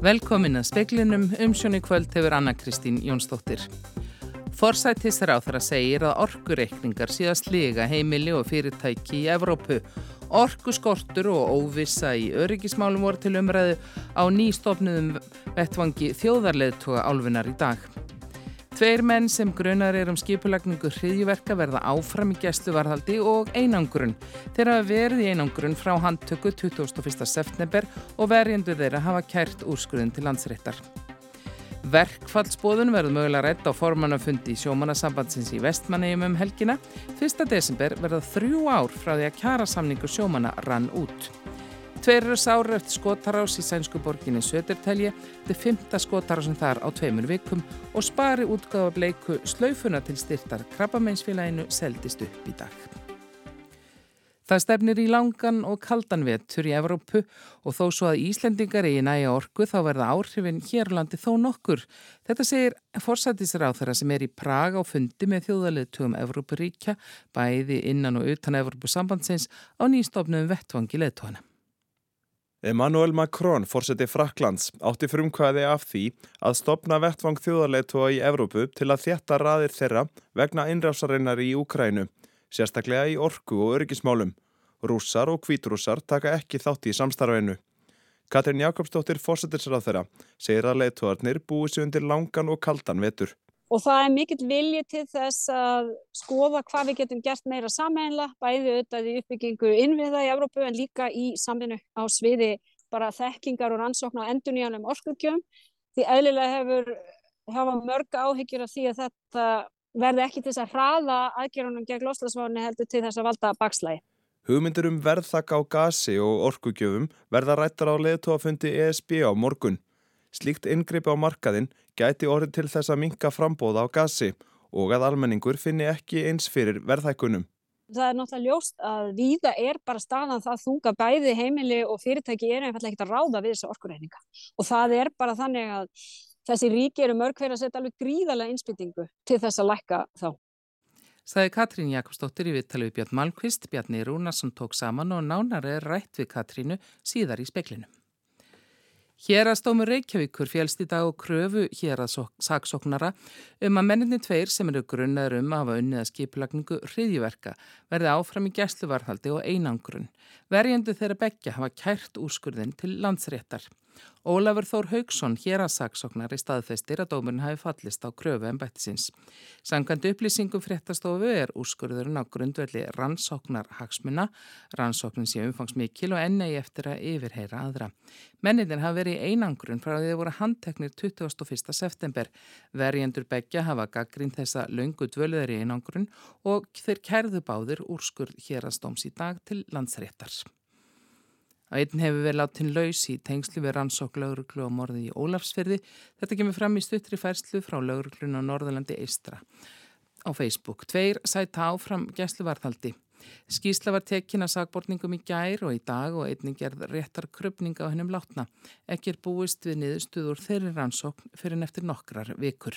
Velkomin að speklinum, umsjónu kvöld hefur Anna Kristín Jónsdóttir. Forsættisra á þeirra segir að orkureikningar síðast lega heimili og fyrirtæki í Evrópu. Orkuskortur og óvissa í öryggismálum voru til umræðu á nýstofnuðum vettvangi þjóðarleðtoga álfinar í dag. Tveir menn sem grunar er um skipulagningu hriðjuverka verða áfram í gæsluvarðaldi og einangrun. Þeir hafa verið í einangrun frá handtöku 21. september og verjendur þeirra hafa kært úrskurðin til landsréttar. Verkfallsbóðun verður mögulega rætt á formannafundi í sjómannasambandsins í vestmannegjum um helgina. 1. desember verða þrjú ár frá því að kjara samningu sjómanna rann út. Tveir eru sári eftir skotarás í sænsku borginni Södertelje, þetta er fymta skotarásin þar á tveimur vikum og spari útgáða bleiku slaufuna til styrtar krabbameinsfélaginu seldist upp í dag. Það stefnir í langan og kaldan vetur í Evrópu og þó svo að Íslendingar eigi næja orku þá verða áhrifin hérlandi þó nokkur. Þetta segir þeirra sem er í Praga og fundi með þjóðaleðtugum Evrópuríkja, bæði innan og utan Evrópu sambandsins á nýstofnum vettvangi leðtugana. Emmanuel Macron, fórseti Fraklands, átti frumkvæði af því að stopna vettvang þjóðarleitua í Evrópu til að þjætta raðir þeirra vegna innrásarinnar í Ukrænu, sérstaklega í orku og örgismálum. Rússar og kvítrússar taka ekki þátt í samstarfinu. Katrin Jakobsdóttir, fórsetisrað þeirra, segir að leituarnir búið sér undir langan og kaldan vetur. Og það er mikill vilji til þess að skoða hvað við getum gert meira sameinlega, bæði auðvitað í uppbyggingu innviða í Evrópu en líka í saminu á sviði bara þekkingar og rannsóknar og endurníjanum orskugjöfum. Því eðlilega hefur hafa mörg áhyggjur af því að þetta verði ekki til þess að hraða aðgerðunum gegn loslasváni heldur til þess að valda bakslægi. Hugmyndir um verðþakka á gasi og orkugjöfum verða rættar á leðtóafundi ESB á morgun. Slíkt inngripi á markaðinn gæti orðið til þess að minka frambóða á gasi og að almenningur finni ekki eins fyrir verðhækkunum. Það er náttúrulega ljóst að víða er bara staðan það þunga bæði heimili og fyrirtæki er einfallega ekkert að ráða við þessu orkurreininga og það er bara þannig að þessi ríki eru mörg fyrir að setja alveg gríðarlega innspýtingu til þess að lækka þá. Saði Katrín Jakobsdóttir í viðtali við Bjarn Malmqvist, Bjarni Rúnarsson tók saman og nánar er rætt við Katrínu síðar í speklinum. Hérastómur Reykjavíkur félst í dag og kröfu hérasaksóknara um að menninni tveir sem eru grunnaður um að hafa unnið að skipulagningu hriðjverka verði áfram í gæsluvarðhaldi og einangrun. Verjendu þeirra begja hafa kært úrskurðin til landsréttar. Ólafur Þór Haugsson, hér að saksóknar í staðfestir að dómurinn hafi fallist á kröfu en bættisins. Sankant upplýsingum fréttastofu er úrskurðurinn á grundvelli rannsóknar hagsmuna, rannsóknin sé umfangsmikil og enna í eftir að yfirheyra aðra. Menninir hafa verið í einangrun frá því að voru handteknir 21. september. Verjendur begja hafa gaggrín þessa laungu dvöluðar í einangrun og þeir kærðu báðir úrskurð hér að stóms í dag til landsréttar. Að einn hefur verið látin laus í tengslu við rannsók lauruglu og morði í Ólafsferði. Þetta kemur fram í stuttri færslu frá lauruglun á Norðalandi Eistra á Facebook. Tveir sæta áfram gæsluvarðhaldi. Skísla var tekin að sagborningum í gær og í dag og einning gerð réttar kröpninga á hennum látna. Ekki er búist við niðurstuður þeirri rannsók fyrir neftir nokkrar vikur.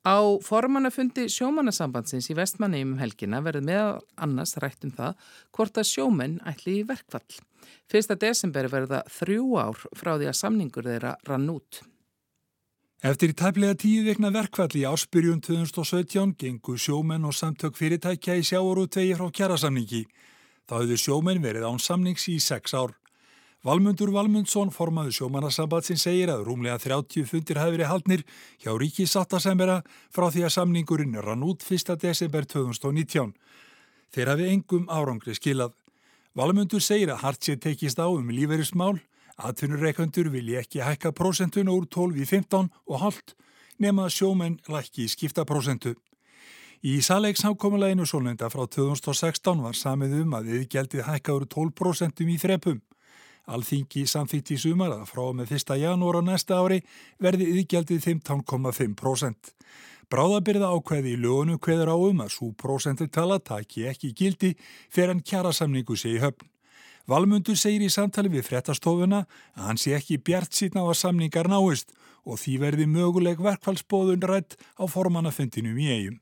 Á formannafundi sjómannasambandsins í vestmanni um helgina verður með annars rætt um það hvort að sjómenn ætli í verkvall. Fyrsta desember verða þrjú ár frá því að samningur þeirra rann út. Eftir í tæplega tíu vekna verkvall í áspyrjun 2017 gengur sjómenn og samtök fyrirtækja í sjáorútvegi frá kjærasamningi. Það höfðu sjómenn verið án samnings í sex ár. Valmundur Valmundsson, formaðu sjómanarsambatsin, segir að rúmlega 30 fundir hafi verið haldnir hjá ríkisattasemera frá því að samningurinn rann út 1. desember 2019. Þeir hafi engum árangri skilað. Valmundur segir að hart sé tekist á um líferismál, atvinnureikandur vilji ekki hækka prósentun úr 12 í 15 og haldt nema sjómenn lækki skiptaprósentu. Í salegsamkomuleginu sólnenda frá 2016 var samið um að viðgjaldið hækka úr 12% í þrepum. Alþingi samþýtt í sumar að frá með 1. janúar á næsta ári verði yðgjaldið 15,5%. Bráðabyrða ákveði í lögunu hveður á um að svo prosentu tala taki ekki gildi fyrir hann kjærasamningu sé í höfn. Valmundur segir í samtali við frettastofuna að hann sé ekki bjart síðan á að samningar náist og því verði möguleg verkfallsbóðun rætt á formannafundinum í eigum.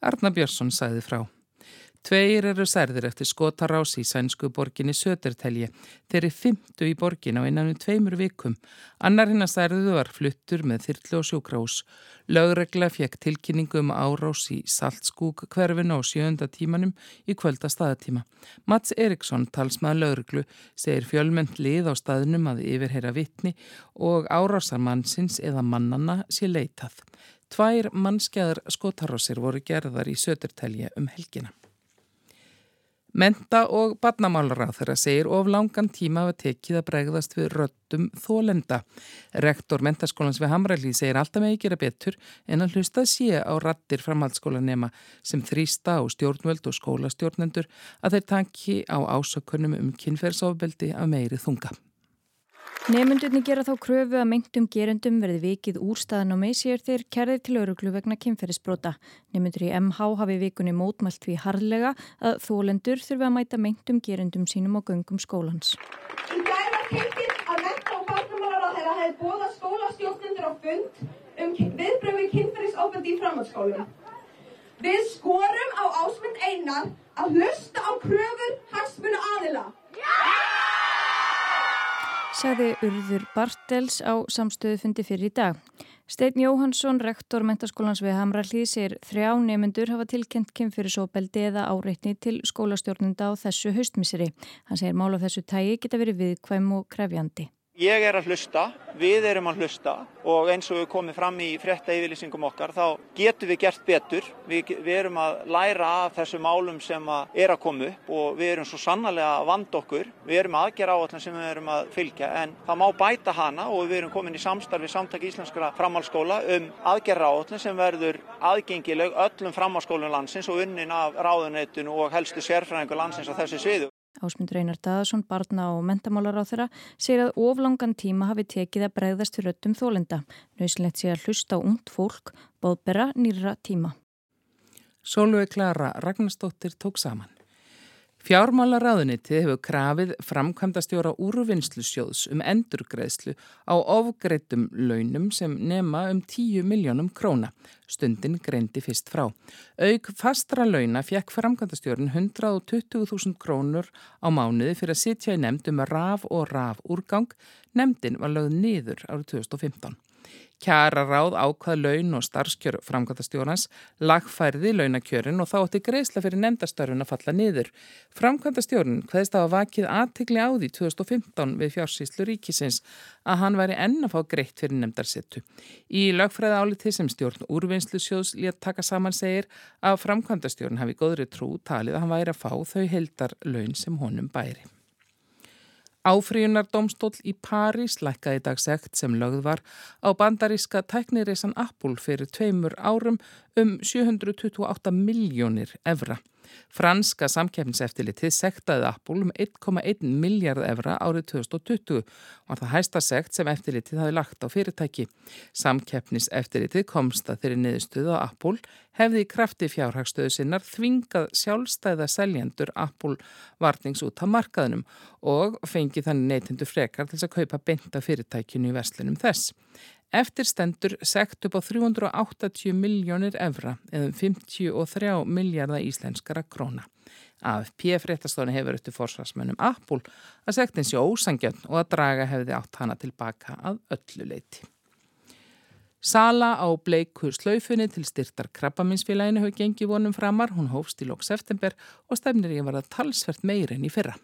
Arna Björnsson sæði frá. Tveir eru særðir eftir skotarás í sænsku borginni Södertelje. Þeir eru fymtu í borgin á innan við tveimur vikum. Annar hinn að særðu var fluttur með þyrtlu og sjúkrás. Lögregla fekk tilkynningu um árás í Saltskúk hverfinu á sjönda tímanum í kvölda staðatíma. Mats Eriksson, talsmaður lögreglu, segir fjölmend lið á staðnum að yfirheyra vittni og árásarmannsins eða mannanna sé leitað. Tvær mannskjæðar skotarásir voru gerðar í Södertelje um helgina. Menta og badnamálaráð þeirra segir of langan tíma að tekið að bregðast við röttum þólenda. Rektor mentaskólans við Hamralí segir alltaf með ekki gera betur en að hlusta sé á rattir framhaldsskólanema sem þrýsta á stjórnvöld og skólastjórnendur að þeir tanki á ásökunum um kynferðsofbeldi af meiri þunga. Nefndunni gera þá kröfu að mengtum gerendum verði vikið úr staðanámi sér þeir kærðir til öruglu vegna kynferðisbrota. Nefndur í MH hafi vikunni mótmælt við harlega að þólendur þurfi að mæta mengtum gerendum sínum á göngum skólans. Í dag var tilkynnt að menta og barnamálar á þeirra hefði bóða skólastjórnendur á fund um viðbröfi kynferðisofbeldi í framhaldsskólum. Við skorum á ásmund einar að hlusta á kröfur hagsmunu aðila. Sagði Urður Bartels á samstöðufundi fyrir í dag. Steinn Jóhansson, rektor mentaskólans við Hamrallíð, sér þrjá nefnendur hafa tilkent kynfyrirsóbeldi eða áreitni til skólastjórnunda á þessu haustmisseri. Hann segir mál af þessu tægi geta verið viðkvæm og krefjandi. Ég er að hlusta, við erum að hlusta og eins og við komum fram í frétta yfirlýsingum okkar þá getum við gert betur. Við, við erum að læra af þessu málum sem að er að koma upp og við erum svo sannarlega að vanda okkur. Við erum aðgerra áallan sem við erum að fylgja en það má bæta hana og við erum komin í samstarfi samtaki íslenskara framhalskóla um aðgerra áallan sem verður aðgengileg öllum framhalskólum landsins og unnin af ráðunetun og helstu sérfræðingur landsins á þessu sviðu. Ásmund Reynar Daðarsson, barna og mentamálar á þeirra, segir að oflangan tíma hafi tekið að bregðast til röttum þólenda. Nauðsynlegt sé að hlusta ungt fólk, bóðbera nýra tíma. Sólvei Klara Ragnarstóttir tók saman. Fjármálaráðuniti hefur krafið framkvæmdastjóra úrvinnslusjóðs um endurgreðslu á ofgreitum launum sem nema um 10 miljónum króna. Stundin greindi fyrst frá. Auk fastra launa fekk framkvæmdastjórun 120.000 krónur á mánuði fyrir að sitja í nefnd um raf og raf úrgang. Nemndin var lögð niður árið 2015. Kjara ráð ákvað laun og starfskjör framkvæmdastjórnans, lagfærði launakjörin og þá átti greiðsla fyrir nefndastörfun að falla niður. Framkvæmdastjórn hveðst á að vakið aðtikli á því 2015 við fjársýslu ríkisins að hann væri enn að fá greitt fyrir nefndarsettu. Í lögfræða áliti sem stjórn úrvinnslu sjóðs létt taka saman segir að framkvæmdastjórn hafi góðri trú talið að hann væri að fá þau heldar laun sem honum bæri. Áfríunardómstól í París lækkaði dagsegt sem lögð var á bandaríska tæknireisan Apple fyrir tveimur árum um 728 miljónir evra. Franska samkeppniseftilitið sektaði Apple um 1,1 miljard evra árið 2020 og það hæsta sekt sem eftirlitið hafi lagt á fyrirtæki. Samkeppniseftilitið komst að þeirri niðurstöðu að Apple hefði í krafti fjárhagstöðu sinnar þvingað sjálfstæða seljendur Apple varnings út af markaðunum og fengið þannig neytindu frekar til að kaupa beinta fyrirtækinu í verslinum þess. Eftir stendur sekt upp á 380 miljónir evra eða 53 um miljardar íslenskara króna. AFP fréttastofni hefur eftir forsvarsmönnum Apul að sektin sé ósangjönd og að draga hefði átt hana tilbaka að öllu leiti. Sala á bleiku slaufunni til styrtar krabbaminsfélaginu hefur gengið vonum framar, hún hófst í lók september og stefnir ég var að talsvert meir enn í fyrra.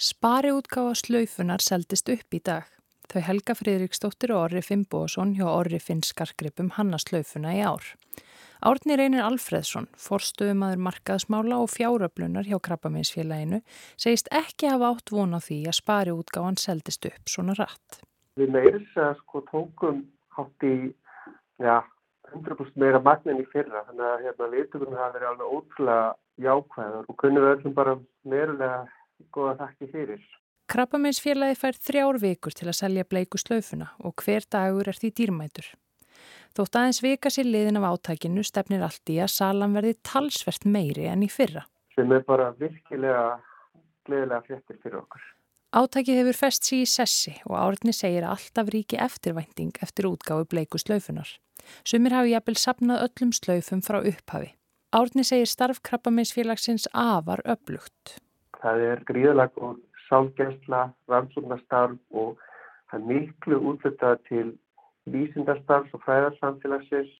Spari útgáfa slaufunar seldist upp í dag. Þau Helga Fridriksdóttir og Orri Finnbóðsson hjá Orri Finnskarkripum hannaslaufuna í ár. Árni reynir Alfreðsson, forstuðumadur markaðsmála og fjáröflunar hjá Krabbaminsfélaginu, segist ekki hafa átt vona því að spari útgáðan seldist upp svona rætt. Við meiris að sko tókum hátt í ja, 100% meira magnin í fyrra, þannig að hérna liturinn hafa verið alveg ótrúlega jákvæður og kunnum við öllum bara meirulega góða þakki fyrir. Krabbameinsfélagi fær þrjár vikur til að selja bleiku slaufuna og hver dagur er því dýrmætur. Þótt aðeins vika sér liðin af átækinu stefnir allt í að salan verði talsvert meiri enn í fyrra. Sem er bara virkilega gleðilega fréttir fyrir okkur. Átækið hefur fest sér í sessi og árni segir að alltaf ríki eftirvænting eftir útgáfu bleiku slaufunar. Sumir hafi jafnvel sapnað öllum slaufum frá upphafi. Árni segir starf krabbaminsfélagsins afar öflugt. Það er gríðalega og sálgæsla, rannsóknarstarf og það er miklu útlutað til vísindarstarfs og fræðarsamfélagsins.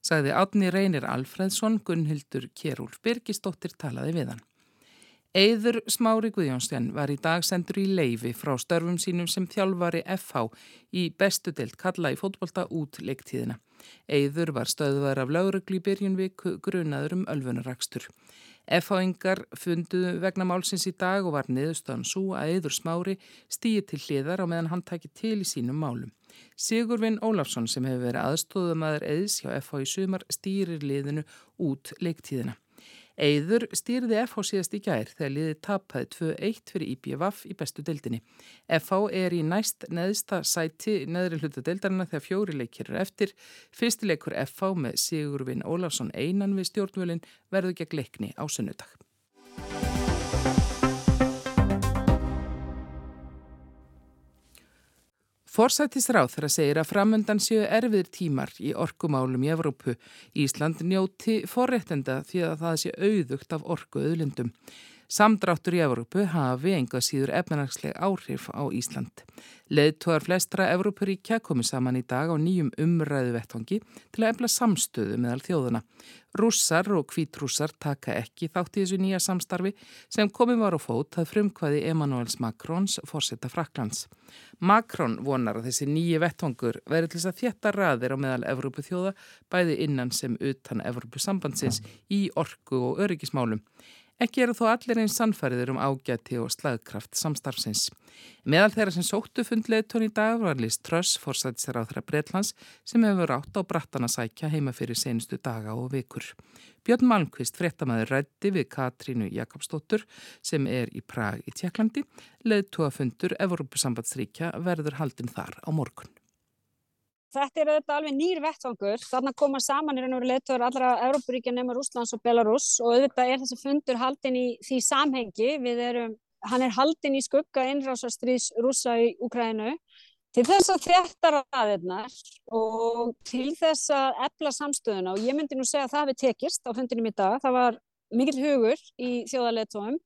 Sagði Átni Reynir Alfredsson, Gunnhildur Kjærúl Birgisdóttir talaði við hann. Eður Smári Guðjónsson var í dag sendur í leifi frá störfum sínum sem þjálfari FH í bestu deilt kalla í fótbolta út leiktíðina. Eður var stöðvar af laurugli í byrjun við grunaður um ölfunarakstur. FH-ingar funduðu vegna málsins í dag og var niðurstöðan svo að Eður Smári stýði til hliðar á meðan hann tæki til í sínum málum. Sigurvin Ólafsson sem hefur verið aðstóðumæður eðs hjá FH í sumar stýrir liðinu út leiktíðina. Eður stýrði FH síðast í gær þegar liði tapaði 2-1 fyrir IPVaf í bestu deildinni. FH er í næst neðsta sæti neðri hluta deildarina þegar fjóri leikir er eftir. Fyrstileikur FH með Sigurvin Ólafsson einan við stjórnvölinn verður gegn leikni á sunnudag. Forsættisráð þar að segir að framöndan séu erfiðir tímar í orkumálum í Evrópu. Ísland njóti forréttenda því að það sé auðugt af orku auðlindum. Samdráttur í Evrópu hafi enga síður efnarsleg áhrif á Ísland. Leðtóðar flestra Evrópuríkja komi saman í dag á nýjum umræðu vettvangi til að efla samstöðu meðal þjóðuna. Rússar og kvítrússar taka ekki þátt í þessu nýja samstarfi sem komið var á fót að frumkvaði Emanuels Macrons fórsetta Fraklands. Macron vonar að þessi nýji vettvangur verður til þess að þjætta raðir á meðal Evrópu þjóða bæði innan sem utan Evrópu sambandsins í orku og öryggismálum. Ekki eru þó allir einn sannfæriður um ágæti og slagkraft samstarfsins. Meðal þeirra sem sóttu fundleið tóni dag var Liz Truss, fórsættisar á þeirra Breitlands, sem hefur átt á brattana sækja heima fyrir senustu daga og vikur. Björn Malmqvist, frettamæður rætti við Katrínu Jakobsdóttur, sem er í Prag í Tjekklandi, leið tóafundur Evrópusambandsríkja verður haldinn þar á morgun. Þetta er auðvitað alveg nýr vettfangur. Þannig koma saman í raun og veru leittóður allra Európaríkja nema Rúslands og Belarus og auðvitað er þessi fundur haldin í því samhengi. Erum, hann er haldin í skugga innrásastrís rúsa í Ukrænu til þess að þetta ræðirnar og til þess að efla samstöðuna og ég myndi nú segja að það við tekist á fundinum í dag. Það var mikil hugur í þjóðarleittóðum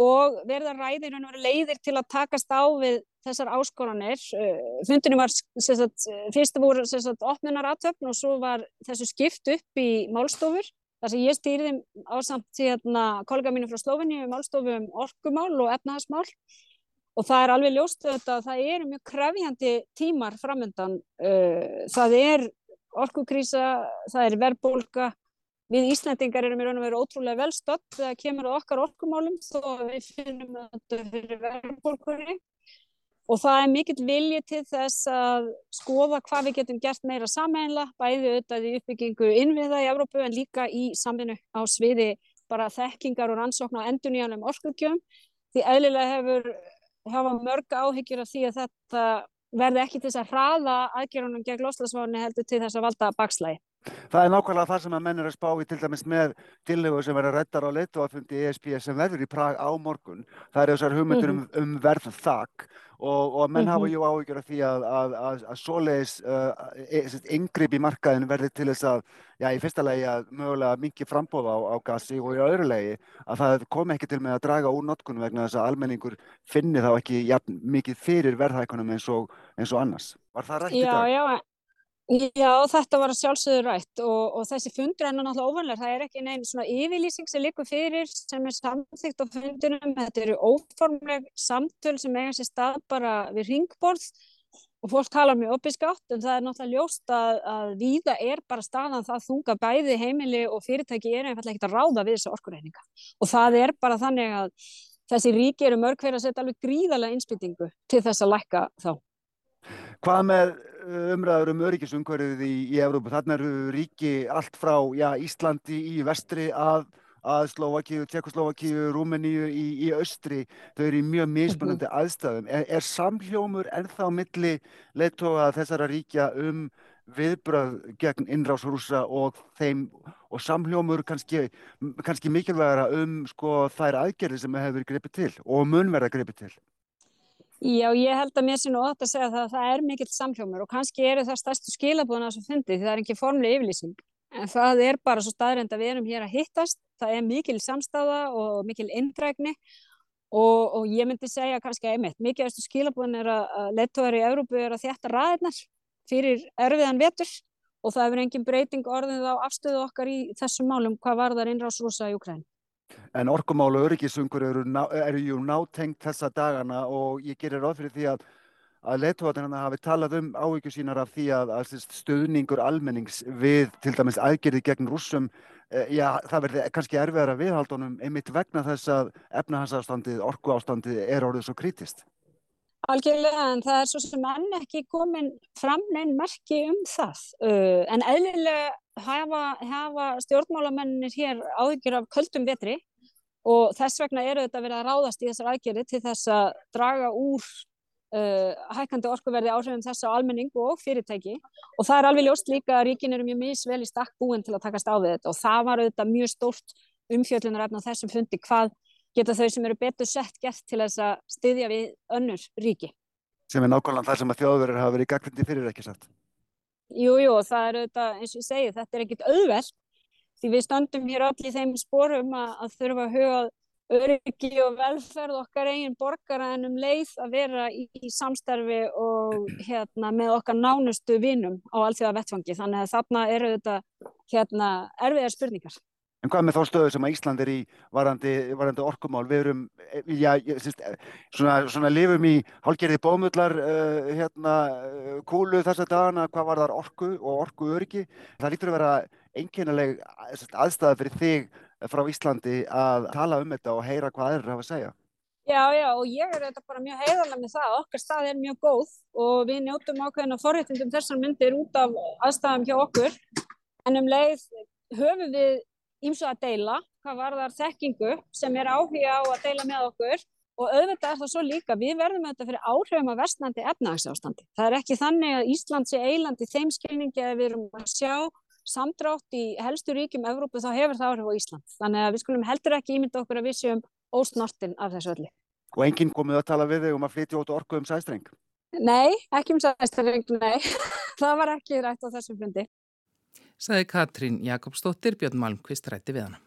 og verða ræðir og leiðir til að takast á við þessar áskoranir. Uh, fundinu var sagt, fyrstu voru opnunaratöfn og svo var þessu skipt upp í málstofur. Þar sem ég stýrði á samt hérna, kollega mínu frá Slófinni um málstofu um orkumál og efnahagsmál og það er alveg ljóst að það eru mjög krefjandi tímar framöndan. Uh, það er orkukrísa, það er verðbólka, Við Íslandingar erum í raun og veru ótrúlega vel stödd þegar kemur okkar orkumálum þó að við finnum þetta fyrir verðbólkurni og það er mikill vilji til þess að skoða hvað við getum gert meira sameinlega, bæði auðvitað í uppbyggingu innviða í Evrópu en líka í saminu á sviði bara þekkingar og rannsóknar og enduníanum orkugjöfum. Því eðlilega hefur hafa mörg áhyggjur af því að þetta verði ekki til þess að hraða aðgerunum gegn loslasváni heldur til þess að valda bakslægi. Það er nákvæmlega það sem að menn er að spá í til dæmis með tillögu sem verður rættar á leituafundi ESP sem verður í Prag á morgun. Það er þessar hugmyndur um, um verð þakk og, og menn mm -hmm. hafa jú áhyggjur af því að, að, að, að svoleiðis uh, yngripp í markaðin verður til þess að, já í fyrsta legi að mögulega mingi frambóða á, á gassi og í öðru legi að það kom ekki til með að draga úr notkunum vegna þess að almenningur finni þá ekki ja, mikið fyrir verðhækunum eins og, eins og annars. Var það rætt í dag? Já, já. Já, þetta var sjálfsögur rætt og, og þessi fundur er náttúrulega óvanlega. Það er ekki neinn svona yfirlýsing sem likur fyrir sem er samþygt á fundunum. Þetta eru óformleg samtöl sem eiga sér stað bara við ringborð og fólk tala mjög oppiskátt en það er náttúrulega ljóst að, að víða er bara staðan það þunga bæði heimili og fyrirtæki er einfallega ekkert að ráða við þessu orkurreininga. Og það er bara þannig að þessi ríki eru mörg fyrir að setja alveg gríðarlega innspýtingu til þess að lækka þá. Hvað með umræður um öryggisumhverfið í, í Evrópu. Þarna eru ríki allt frá já, Íslandi í vestri að, að Slovakíu, Tjekkoslovakíu, Rúmeníu í, í austri. Þau eru í mjög mismunandi mm -hmm. aðstæðum. Er, er samhljómur ennþá milli leittóða þessara ríkja um viðbröð gegn innrásrúsa og þeim og samhljómur kannski, kannski mikilvægara um sko, þær aðgerði sem hefur gripið til og munverða gripið til? Já, ég held að mér sé nú átt að segja það að það er mikill samhljómur og kannski eru það stærstu skilabúðan að þessu fundi því það er ekki formlega yfirlýsing. En það er bara svo staðrind að við erum hér að hittast, það er mikil samstafa og mikil indrækni og, og ég myndi segja kannski einmitt, mikið eftir skilabúin er að leittóðar í Európu er að þjætta raðirnar fyrir erfiðan vetur og það hefur engin breyting orðið á afstöðu okkar í þessum málum hvað var þar innrásrúsa í Ukræn. En orkumál og öryggisungur eru, eru jú nátengt þessa dagana og ég gerir ráð fyrir því að að leittóðan hafi talað um áhyggjur sínar af því að, að stöðningur almennings við til dæmis aðgerði gegn rússum, e, já það verði kannski erfiðar að viðhaldunum einmitt vegna þess að efnahagsástandið, orkuástandið er orðið svo krítist. Algjörlega en það er svo sem enn ekki komin fram neinn merki um það uh, en eðlilega hafa, hafa stjórnmálamennir hér áhyggjur af köldum vetri og þess vegna eru þetta verið að ráðast í þessar aðgerði til þess að draga úr Uh, hækkandi orkuverði áhrifum þess á almenning og fyrirtæki og það er alveg ljóst líka að ríkin eru mjög misvel í stakk búin til að takast á við þetta og það var auðvitað mjög stórt umfjöllunar efna á þessum fundi hvað geta þau sem eru betur sett gert til þess að styðja við önnur ríki. Sem er nákvæmlega það sem að þjóðverðir hafa verið í gagvindi fyrir ekki satt. Jújú og það er auðvitað eins og ég segi þetta er ekkit auðvelt því við stöndum hér allir þeim sporum að, að þurfa að huga öryggi og velferð okkar eigin borgara en um leið að vera í, í samstarfi og hérna, með okkar nánustu vinum á allþjóða vettfangi þannig að þarna eru þetta hérna, erfiðar spurningar. En hvað með þá stöðu sem að Ísland er í varandi, varandi orkumál? Við erum, já, síst, svona, svona lifum í hálgerði bómullar uh, hérna, kúlu þess að dagana, hvað var þar orku og orku öryggi? Það lítur að vera einkennileg aðstæða fyrir þig frá Íslandi að tala um þetta og heyra hvað aðeins hafa að segja. Já, já, og ég er þetta bara mjög heiðarlega með það. Okkar stað er mjög góð og við njótum ákveðin og forréttindum þessar myndir út af aðstæðum hjá okkur. En um leið höfum við ímsu að deila, hvað var þar þekkingu sem er áhuga á að deila með okkur og auðvitað er það svo líka, við verðum auðvitað fyrir áhrifum að vestnandi efnagsástandi. Það er ekki þannig að Ísland sé eiland í þeim skilningi að við erum að sjá samdrátt í helstu ríkjum Evrópu þá hefur það áhrif á Ísland. Þannig að við skulum heldur ekki ímynda okkur að við séum ósnortin af þessu öllu. Og enginn komið að tala við þig um að flytja út orku um sæstreng? Nei, ekki um sæstreng, nei. það var ekki rætt á þessum fundi. Saði Katrín Jakobsdóttir, Björn Malmqvist rætti við hana.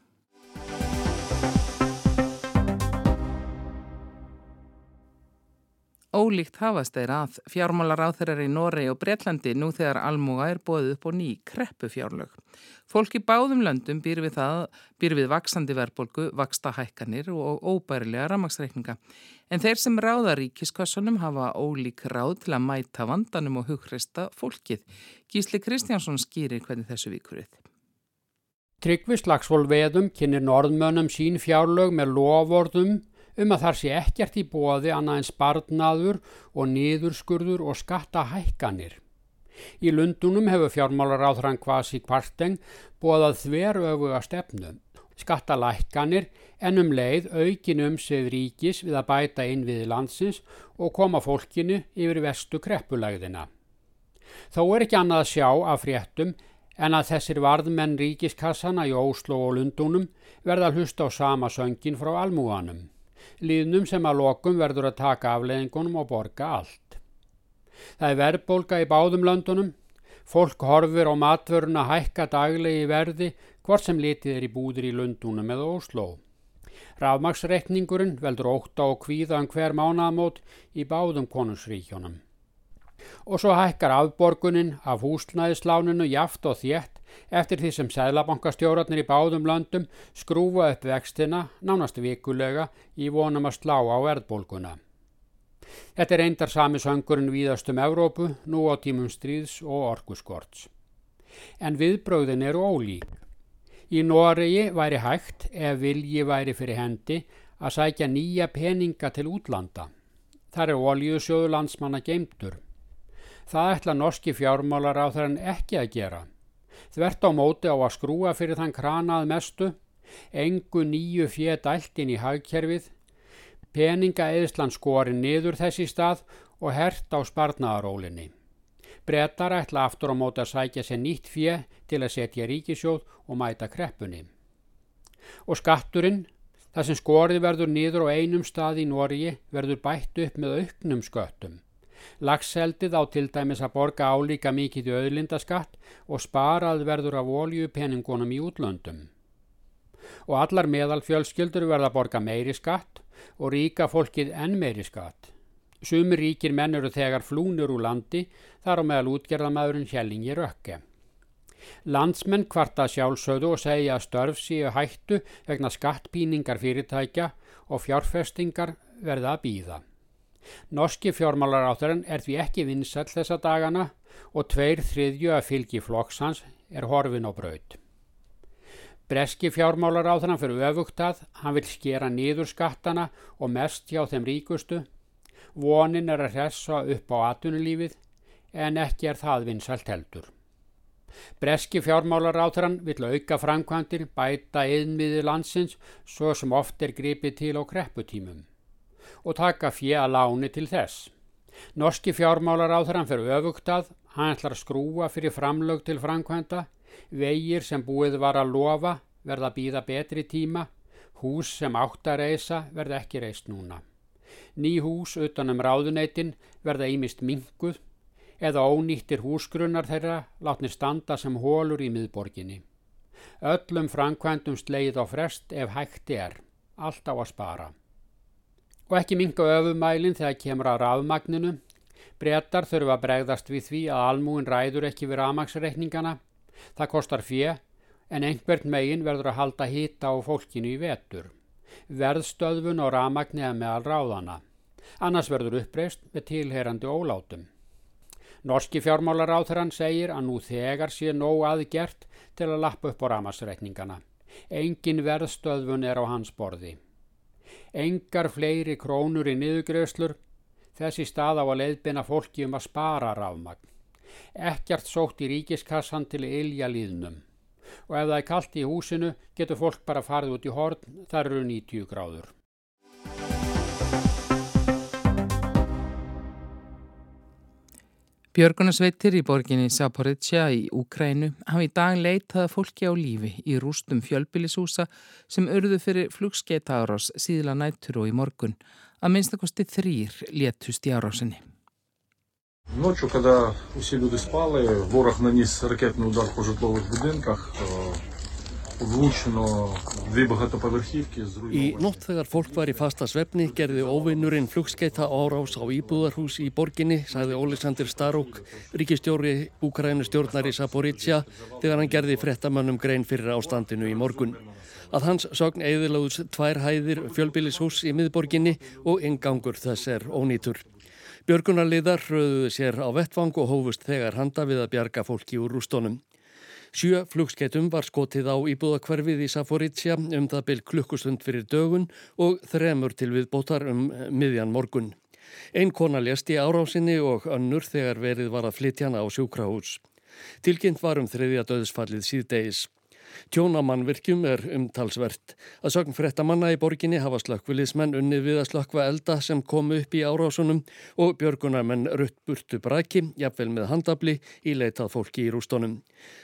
Ólíkt hafast þeir að fjármálar á þeirrar í Noregi og Breitlandi nú þegar almúa er bóðið upp og ný kreppu fjárlög. Fólk í báðum löndum býr við við vaksandi verbolgu, vaksta hækkanir og óbærilega ramagsreikninga. En þeir sem ráða ríkiskassunum hafa ólík ráð til að mæta vandanum og hughrista fólkið. Gísli Kristjánsson skýrir hvernig þessu vikurið. Tryggvi Slagsvold veðum kynir norðmönnum sín fjárlög með lofordum um að þar sé ekkert í bóði annað en sparnaður og niðurskurður og skattahækkanir. Í Lundunum hefur fjármálaráðran Kvasi Kvarteng bóðað þveröfuga stefnu, skattalækkanir en um leið aukin um sig ríkis við að bæta inn við landsins og koma fólkinu yfir vestu kreppulegðina. Þó er ekki annað að sjá af fréttum en að þessir varðmenn ríkiskassana í Óslo og Lundunum verða að hlusta á sama söngin frá almúanum líðnum sem að lokum verður að taka afleðingunum og borga allt. Það er verðbólka í báðum löndunum, fólk horfur á matvöruna hækka daglegi verði hvort sem litið er í búðir í Lundunum eða Ósló. Rafmagsreikningurinn veldur óta og kvíðan um hver mánamót í báðum konungsríkjónum. Og svo hækkar afborgunin af húsnæðisláninu jaft og þétt eftir því sem sæðlabankastjóratnir í báðum löndum skrúfa upp vextina nánast vikulega í vonum að slá á erðbólguna. Þetta er eindar sami söngurinn víðast um Evrópu, nú á tímum stríðs og orkuskorts. En viðbröðin eru ólík. Í Noregi væri hægt, ef vilji væri fyrir hendi, að sækja nýja peninga til útlanda. Þar er oljusjóðu landsmanna geimtur. Það ætla norski fjármálar á þarann ekki að gera. Þvert á móti á að skrúa fyrir þann kranað mestu, engu nýju fjö dæltin í hagkerfið, peninga eðslan skori niður þessi stað og hert á sparnaðarólinni. Brettar ætla aftur á móti að sækja sér nýtt fjö til að setja ríkisjóð og mæta kreppunni. Og skatturinn, það sem skorið verður niður á einum stað í Norgi, verður bætt upp með auknum sköttum. Lagseldið á til dæmis að borga álíka mikið í auðlindaskatt og sparað verður af oljupeningunum í útlöndum. Og allar meðal fjölskyldur verða að borga meiri skatt og ríka fólkið enn meiri skatt. Sumir ríkir menn eru þegar flúnur úr landi þar á meðal útgerðamæðurinn Hjellingi Rökke. Landsmenn kvarta sjálfsögðu og segja að störf séu hættu vegna skattpíningar fyrirtækja og fjárfestingar verða að býða. Norski fjármálarátturinn er því ekki vinsall þessa dagana og tveir þriðju að fylgi flokksans er horfin á braut. Breski fjármálarátturinn fyrir öfugt að hann vil skera nýður skattana og mest hjá þeim ríkustu. Vonin er að hressa upp á atunulífið en ekki er það vinsalt heldur. Breski fjármálarátturann vill auka framkvæmdir bæta yðnmiði landsins svo sem oft er gripið til á krepputímum og taka fjö að láni til þess. Norski fjármálaráþurann fyrir öfugtað, hann ætlar skrúa fyrir framlög til framkvæmda, vegir sem búið var að lofa verða að býða betri tíma, hús sem átt að reysa verða ekki reist núna. Ný hús utanum ráðuneytin verða ímist minguð eða ónýttir húsgrunnar þeirra látni standa sem hólur í miðborginni. Öllum framkvæmdum sleið á frest ef hægt er, allt á að spara og ekki minga öfumælinn þegar kemur að rafmagninu. Brettar þurfa að bregðast við því að almúin ræður ekki við rafmagsreikningana. Það kostar fjö en einhvert megin verður að halda hýta á fólkinu í vetur. Verðstöðfun og rafmagni er meðal ráðana. Annars verður uppreist með tilherandi ólátum. Norski fjármálaráþurann segir að nú þegar sé nóg aðgert til að lappa upp á rafmagsreikningana. Engin verðstöðfun er á hans borði engar fleiri krónur í niðugreðslur, þessi stað á að leiðbina fólki um að spara rafmagn. Ekkert sótt í ríkiskassan til ilja líðnum og ef það er kallt í húsinu getur fólk bara farið út í horn, þar eru 90 gráður. Björgunarsveitir í borginni Saporitsja í Úkrænu hafa í dag leitað fólki á lífi í rústum fjölbilisúsa sem örðu fyrir flugskeitárás síðla nættur og í morgun. Að minnstakosti þrýr léttust í árásinni. Nóttu, kada úsí ljúði spali, vorag nanís raketni udar på žitlóður budingar og удар по житлових будинках. Í nótt þegar fólk var í fasta svefni gerði óvinnurinn flugskeita árás á íbúðarhús í borginni, sagði Ólisandir Starúk, ríkistjóri Úkrænu stjórnar í Saporizja, þegar hann gerði frettamannum grein fyrir ástandinu í morgun. Að hans sögn eðilagðus tvær hæðir fjölbílishús í miðborginni og ingangur þess er ónýtur. Björgunarliðar hröðuðu sér á vettvang og hófust þegar handa við að bjarga fólki úr rústónum. Sjö flugskeitum var skotið á íbúðakverfið í Saforítsja um það byrj klukkustund fyrir dögun og þremur til við bótar um miðjan morgun. Einn kona lést í árásinni og önnur þegar verið var að flytja hana á sjúkrahús. Tilkynnt var um þriðja döðsfallið síðdeis. Tjónamannvirkjum er umtalsvert. Að sögn frettamanna í borginni hafa slökkvilismenn unni við að slökkva elda sem komu upp í árásunum og björgunarmenn rutt burtu braki, jafnvel með handabli, í leitað fólki í rústónum.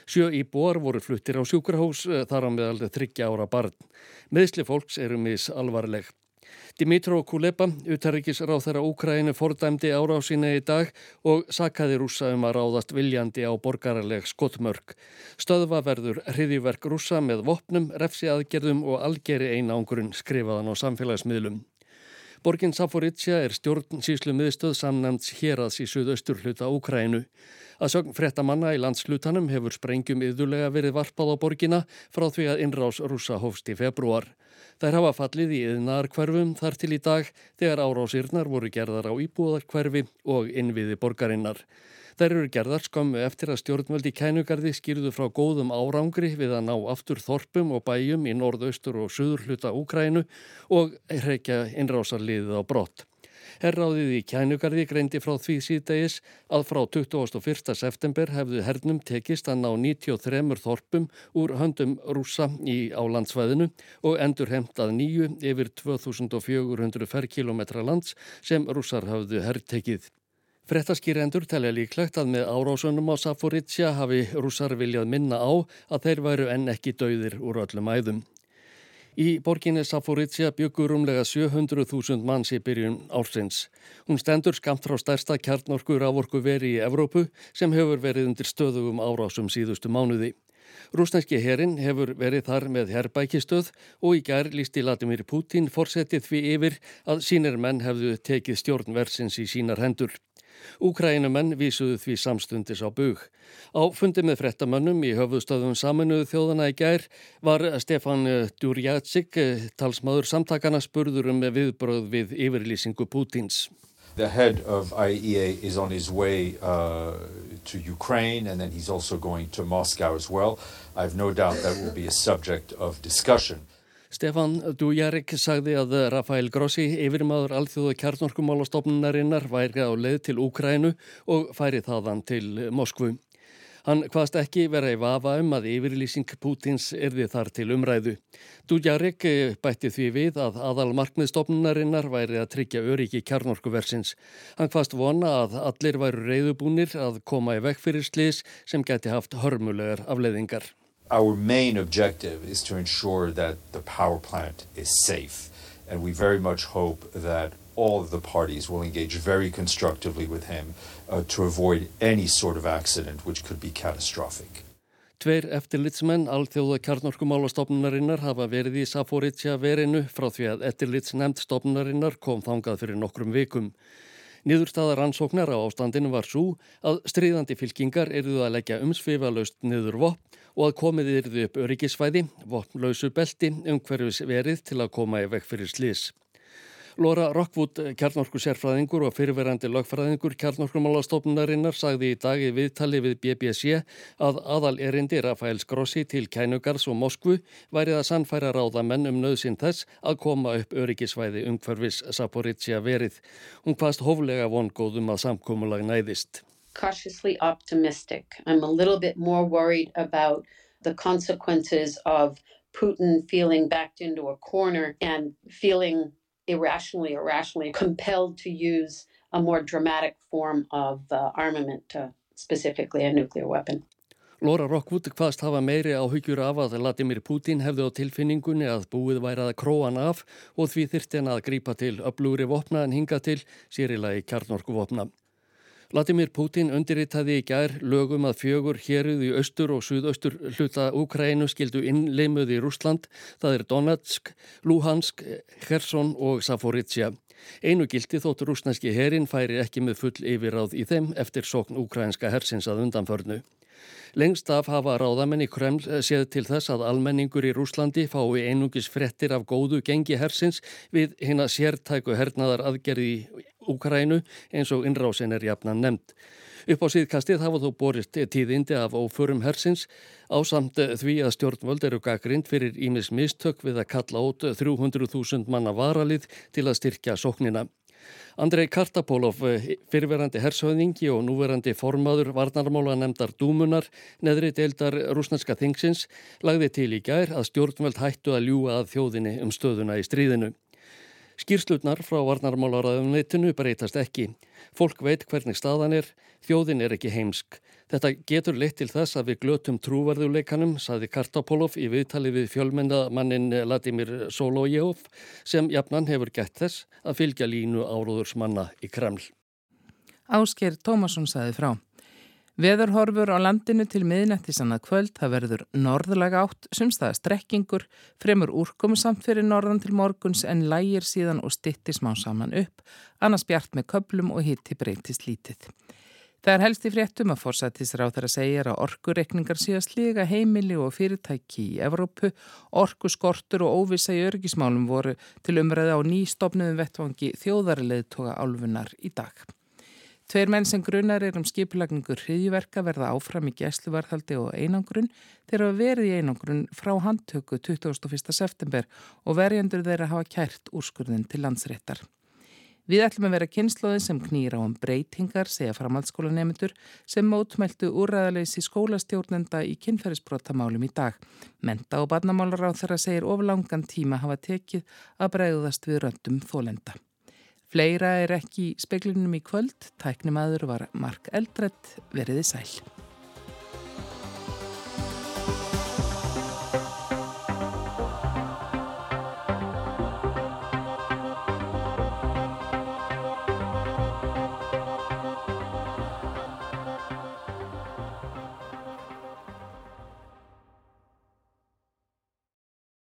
Sjö í bor voru fluttir á sjúkrahús eh, þar á meðal þryggja ára barn. Meðsli fólks eru mis alvarleg. Dimitró Kuleba, utarrikisráð þeirra Úkræinu, fordæmdi árásina í dag og sakaði rúsa um að ráðast viljandi á borgarleg skottmörk. Stöðva verður hriðiverk rúsa með vopnum, refsi aðgerðum og algeri einangurinn skrifaðan á samfélagsmiðlum. Borgin Saforitsja er stjórnsíslu miðstöð samnæmts hérads í suðaustur hluta Úkrænu. Að sögn frettamanna í landslutanum hefur sprengjum yðurlega verið varpað á borgina frá því að innrás rúsa hófst í februar. Þær hafa fallið í yðnarkverfum þar til í dag þegar árásirnar voru gerðar á íbúðarkverfi og innviði borgarinnar. Þær eru gerðar skömmu eftir að stjórnvöldi kænugarði skýrðu frá góðum árangri við að ná aftur þorpum og bæjum í norðaustur og söður hluta Úkrænu og reykja innrásarliðið á brott. Herráðið í kænugarði greindi frá því síðdegis að frá 21. september hefðu hernum tekist að ná 93 þorpum úr höndum rúsa í álandsvæðinu og endur heimtað nýju yfir 2400 ferrkilometra lands sem rúsar hafðu herrtekið. Frettaskýrendur telja líklegt að með árásunum á Saforitsja hafi rúsar viljað minna á að þeir væru enn ekki dauðir úr öllum æðum. Í borginni Saforizia byggur umlega 700.000 manns í byrjun ársins. Hún stendur skamt frá stærsta kjarnorkur ávorku veri í Evrópu sem hefur verið undir stöðugum árásum síðustu mánuði. Rúsnænski herin hefur verið þar með herbækistöð og í gær lísti Latimir Putin forsettið því yfir að sínir menn hefðu tekið stjórnversins í sínar hendur. Úkrænumenn vísuðu því samstundis á bug. Á fundi með frettamönnum í höfuðstöðum saminuðu þjóðana í gær var Stefan Djurjatsik, talsmaður samtakana spurður um viðbröð við yfirlýsingu Pútins. The head of IEA is on his way uh, to Ukraine and then he's also going to Moscow as well. I have no doubt that will be a subject of discussion. Stefan Dujarik sagði að Rafael Grossi, yfirmaður alþjóðu kjarnorkumálastofnunarinnar, væri á leið til Úkrænu og færi þaðan til Moskvu. Hann hvaðst ekki vera í vafa um að yfirlýsing Pútins erði þar til umræðu. Dujarik bætti því við að aðal markmiðstofnunarinnar væri að tryggja öryggi kjarnorkuversins. Hann hvaðst vona að allir væru reyðubúnir að koma í vekk fyrir slis sem geti haft hörmulegar afleðingar. Our main objective is to ensure that the power plant is safe, and we very much hope that all of the parties will engage very constructively with him uh, to avoid any sort of accident which could be catastrophic. Tveir eftirlitsmenn alþjóða kjarnorkumálastofnunarinnar hafa verið í Saforizja verinu frá því að eftirlitsnefnd stofnunarinnar kom þangað fyrir nokkrum vikum. Niðurstaða rannsóknar á ástandinu var svo að stríðandi fylkingar eruðu að leggja umsvifalaust niður vopn og að komið yrðu upp öryggisvæði, vopnlausu belti, umhverfis verið til að koma í vekk fyrir slís. Lóra Rockwood, kjarnorku sérfræðingur og fyrirverandi lögfræðingur kjarnorkumálastofnunarinnar sagði í dag í viðtali við BBC að aðal erindi Rafaels Grossi til Kænugars og Moskvu værið að sannfæra ráðamenn um nöðsinn þess að koma upp öryggisvæði umhverfis Saporizia verið. Hún hvaðst hóflega vongóðum að samkómulag næðist. Cautiously optimistic. I'm a little bit more worried about the consequences of Putin feeling backed into a corner and feeling irrationally or rationally compelled to use a more dramatic form of uh, armament, uh, specifically a nuclear weapon. Laura Rockwood hvaðst hafa meiri á huggjur af að Vladimir Putin hefði á tilfinningunni að búið værið að króa hann af og því þyrti hann að grípa til öflugri vopna en hinga til sérilagi kjarnorku vopna. Vladimir Putin undirritaði í gær lögum að fjögur héruð í austur og suðaustur hluta Úkrænu skildu innleimuð í Rúsland, það er Donetsk, Luhansk, Kherson og Saforizia. Einu gildi þótt rúsnænski herin færi ekki með full yfirráð í þeim eftir sókn úkrænska hersins að undanförnu. Lengst af hafa ráðamenn í Kreml séð til þess að almenningur í Rúslandi fái einungis frettir af góðu gengi hersins við hinn að sértæku hernaðar aðgerði Úkrænu eins og innrásin er jafnan nefnd. Upp á síðkastið hafa þó borist tíðindi af óförum hersins á samt því að stjórnvöld eru gaggrind fyrir ímis mistök við að kalla út 300.000 manna varalið til að styrkja sóknina. Andrei Kartapólov, fyrirverandi hersöðingi og núverandi formaður varnarmála nefndar Dúmunar, neðri deildar rúsnarska þingsins, lagði til í gær að stjórnvöld hættu að ljúa að þjóðinni um stöðuna í stríðinu. Skýrslutnar frá varnarmálaræðunitinu breytast ekki. Fólk veit hvernig staðan er, þjóðin er ekki heimsk. Þetta getur leitt til þess að við glötum trúvarðuleikanum, saði Kartapolov í viðtali við fjölmennamannin Vladimir Solojevov sem jafnan hefur gett þess að fylgja línu áróðursmanna í Kreml. Ásker Tómasson saði frá. Veðurhorfur á landinu til miðnættisannað kvöld, það verður norðlega átt, sumstaða strekkingur, fremur úrkomu samt fyrir norðan til morguns en lægir síðan og stitti smá saman upp, annars bjart með köplum og hitti breytist lítið. Það er helst í fréttum að fórsættisráð þar að segja að orkureikningar síðast líka heimili og fyrirtæki í Evrópu, orku skortur og óvisa í örgismálum voru til umræði á nýstofnum vettvangi þjóðarleið toga álfunar í dag. Tveir menn sem grunar er um skipulagningur hriðjverka verða áfram í gæsluvarðhaldi og einangrun þegar að verið í einangrun frá handtöku 21. september og verjandur þeirra hafa kært úrskurðin til landsréttar. Við ætlum að vera kynnslóðin sem knýra á um breytingar, segja framhaldsskólanemendur, sem mótmæltu úræðaleysi skólastjórnenda í kynferðisbrotamálum í dag. Menta og barnamálar á þeirra segir oflangan tíma hafa tekið að breyðast við röndum þólenda. Fleira er ekki í speklinum í kvöld, tæknum aður var Mark Eldredd veriði sæl.